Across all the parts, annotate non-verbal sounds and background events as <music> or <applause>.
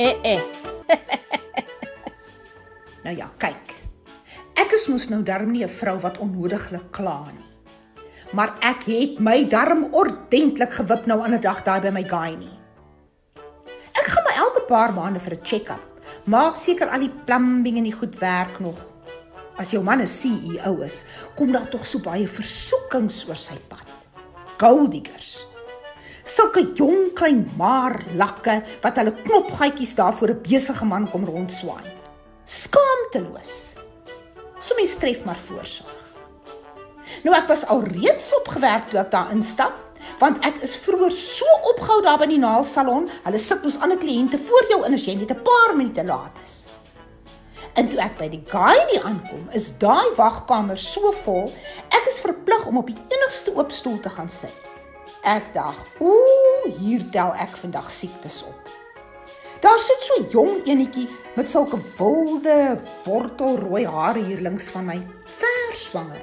Eh, eh. <laughs> nou ja, kyk. Ek is mos nou darm nie 'n vrou wat onnodiglik kla nie. Maar ek het my darm ordentlik gewip nou aan 'n dag daai by my guy nie. Ek gaan my elke paar maande vir 'n check-up. Maak seker al die plumbing en die goed werk nog. As jou man 'n CEO is, kom daar tog so baie versoekings oor sy pad. Gold diggers. Sulke jong klein maar lakke wat hulle knopgatjies daarvoor 'n besige man kom rondswaai. Skaamteloos. So mens tref maar voorsorg. Nou ek was al reeds opgewerk toe ek daar instap, want ek is vroeër so opgehou daar by die naalsalon. Hulle sit ons ander kliënte voor jou in as jy net 'n paar minute laat is. En toe ek by die gynae aankom, is daai wagkamer so vol, ek is verplig om op die enigste oop stoel te gaan sit. Ek dink, ooh, hier tel ek vandag siektes op. Daar sit so jong enetjie met sulke wilde wortelrooi hare hier links van my, verswanger.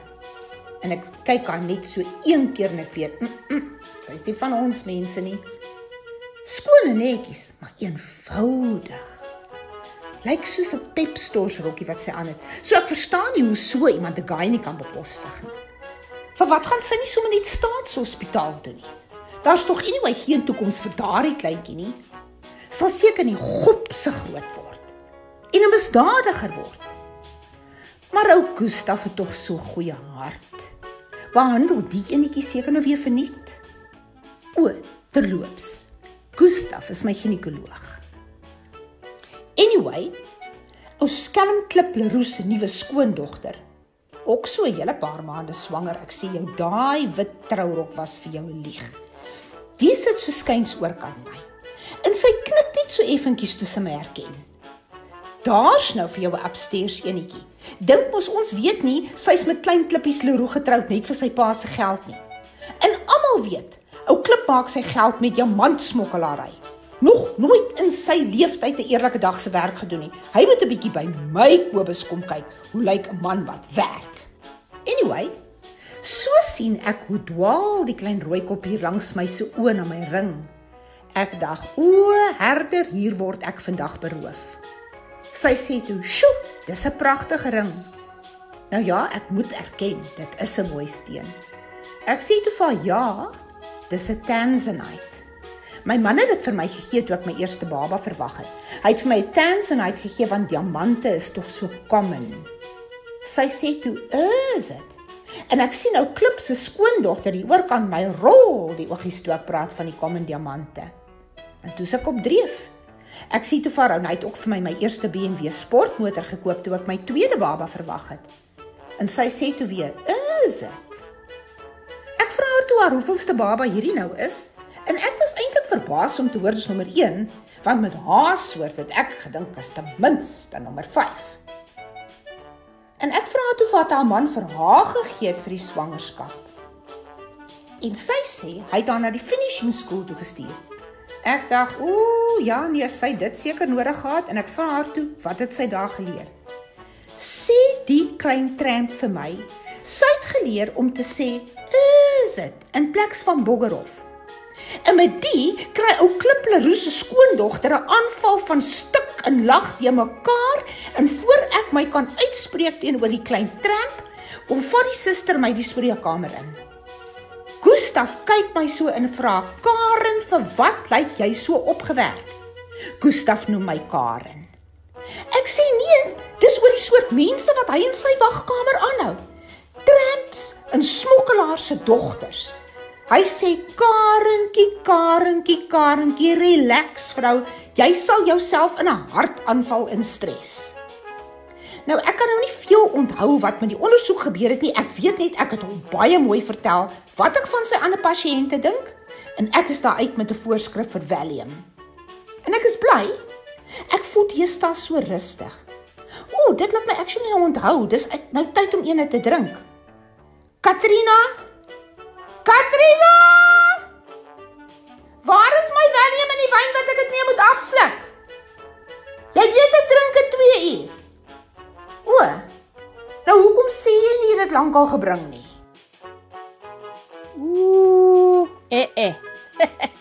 En ek kyk haar net so een keer en ek weet, mm, mm, sy is nie van ons mense nie. Skoon en netjies, maar eenvoudig. Lyk soos 'n Pep Stores rokkie wat sy aan het. So ek verstaan nie hoe so iemand 'n guy nie kan bekostig nie. Vir wat gaan sy nie sommer net staatshospitaal toe nie? Daar's tog anyway geen toekoms vir daardie kleintjie nie sal seker nie gop se groot word en 'n misdadiger word. Maar ou Gustaf het tog so goeie hart. Behandel die enetjie seker nou weer verniet. O, terloops. Gustaf is my ginekoloog. Anyway, ou skelm klip Leroux se nuwe skoondogter. Ook so 'n hele paar maande swanger. Ek sê jou daai wit trourok was vir jou lieg. Dis sit so skuins oor kan my en sy knik net so effentjies sy my herken. Daar's nou vir jou 'n upstairs enetjie. Dink mos ons weet nie sy's met klein klippies Leroux getroud net vir sy pa se geld nie. En almal weet, ou klip maak sy geld met diamantsmokkelary. Nog nooit in sy lewenstyd 'n eerlike dag se werk gedoen nie. Hy moet 'n bietjie by my Kobus kom kyk hoe lyk 'n man wat werk. Anyway, so sien ek hoe dwaal die klein rooi kop hier langs my se oë na my ring. Ek dag, o, herder, hier word ek vandag beroof. Sy sê toe, "Sjoe, dis 'n pragtige ring." Nou ja, ek moet erken, dit is 'n mooi steen. Ek sê toe vir ja, dis 'n tanzanite. My man het dit vir my gegee toe ek my eerste baba verwag het. Hy het vir my 'n tanzanite gegee want diamante is tog so common. Sy sê toe, "Is dit?" En ek sien nou Klip se skoondogter hier oorkant my rol die oogies toe ek praat van die common diamante. En toe se ek op dreef. Ek sien toe vir het ook vir my my eerste BMW sportmotor gekoop toe ek my tweede baba verwag het. En sy sê toe weer, "Is dit?" Ek vra haar toe haar hoeveelste baba hierdie nou is, en ek was eintlik verbaas om te hoor dis nommer 1, want met haar soort het ek gedink is ten minste nommer 5. En ek vra toe wat haar man vir haar gegee het vir die swangerskap. En sy sê hy het haar na die finishing school toe gestuur Ek dink, ooh, ja, nee, sy dit seker nodig gehad en ek vra haar toe, wat het sy daar geleer? Sê die klein tramp vir my. Sy het geleer om te sê, "Is dit?" in plek van Boggerhof. En met die kry ou Klipleroe se skoondogter 'n aanval van stik en lag te mekaar en voor ek my kan uitspreek teenoor die klein tramp, kom vat die suster my die spreekkamer in. Gustaf kyk my so en vra: "Karen, vir wat lyk jy so opgewerk?" Gustaf noem my Karen. Ek sê nee, dis oor die soort mense wat hy in sy wagkamer aanhou. Tramps en smokkelaars se dogters. Hy sê: "Karentjie, Karentjie, Karentjie, relax vrou, jy sal jouself in 'n hartaanval instres." Nou ek kan nou nie veel onthou wat met die ondersoek gebeur het nie. Ek weet net ek het hom baie mooi vertel wat ek van sy ander pasiënte dink en ek is daar uit met 'n voorskrif vir Valium. En ek is bly. Ek voel heeltemal so rustig. Ooh, dit laat my actually nou onthou. Dis nou tyd om eene te drink. Katrina? Katrina! Waar is my Valium en die wyn wat ek dit mee moet afsluk? Jy weet ek drink dit 2 uur. O. Nou hoekom sê jy nie dit lankal gebring nie? Ooh, eh eh. <laughs>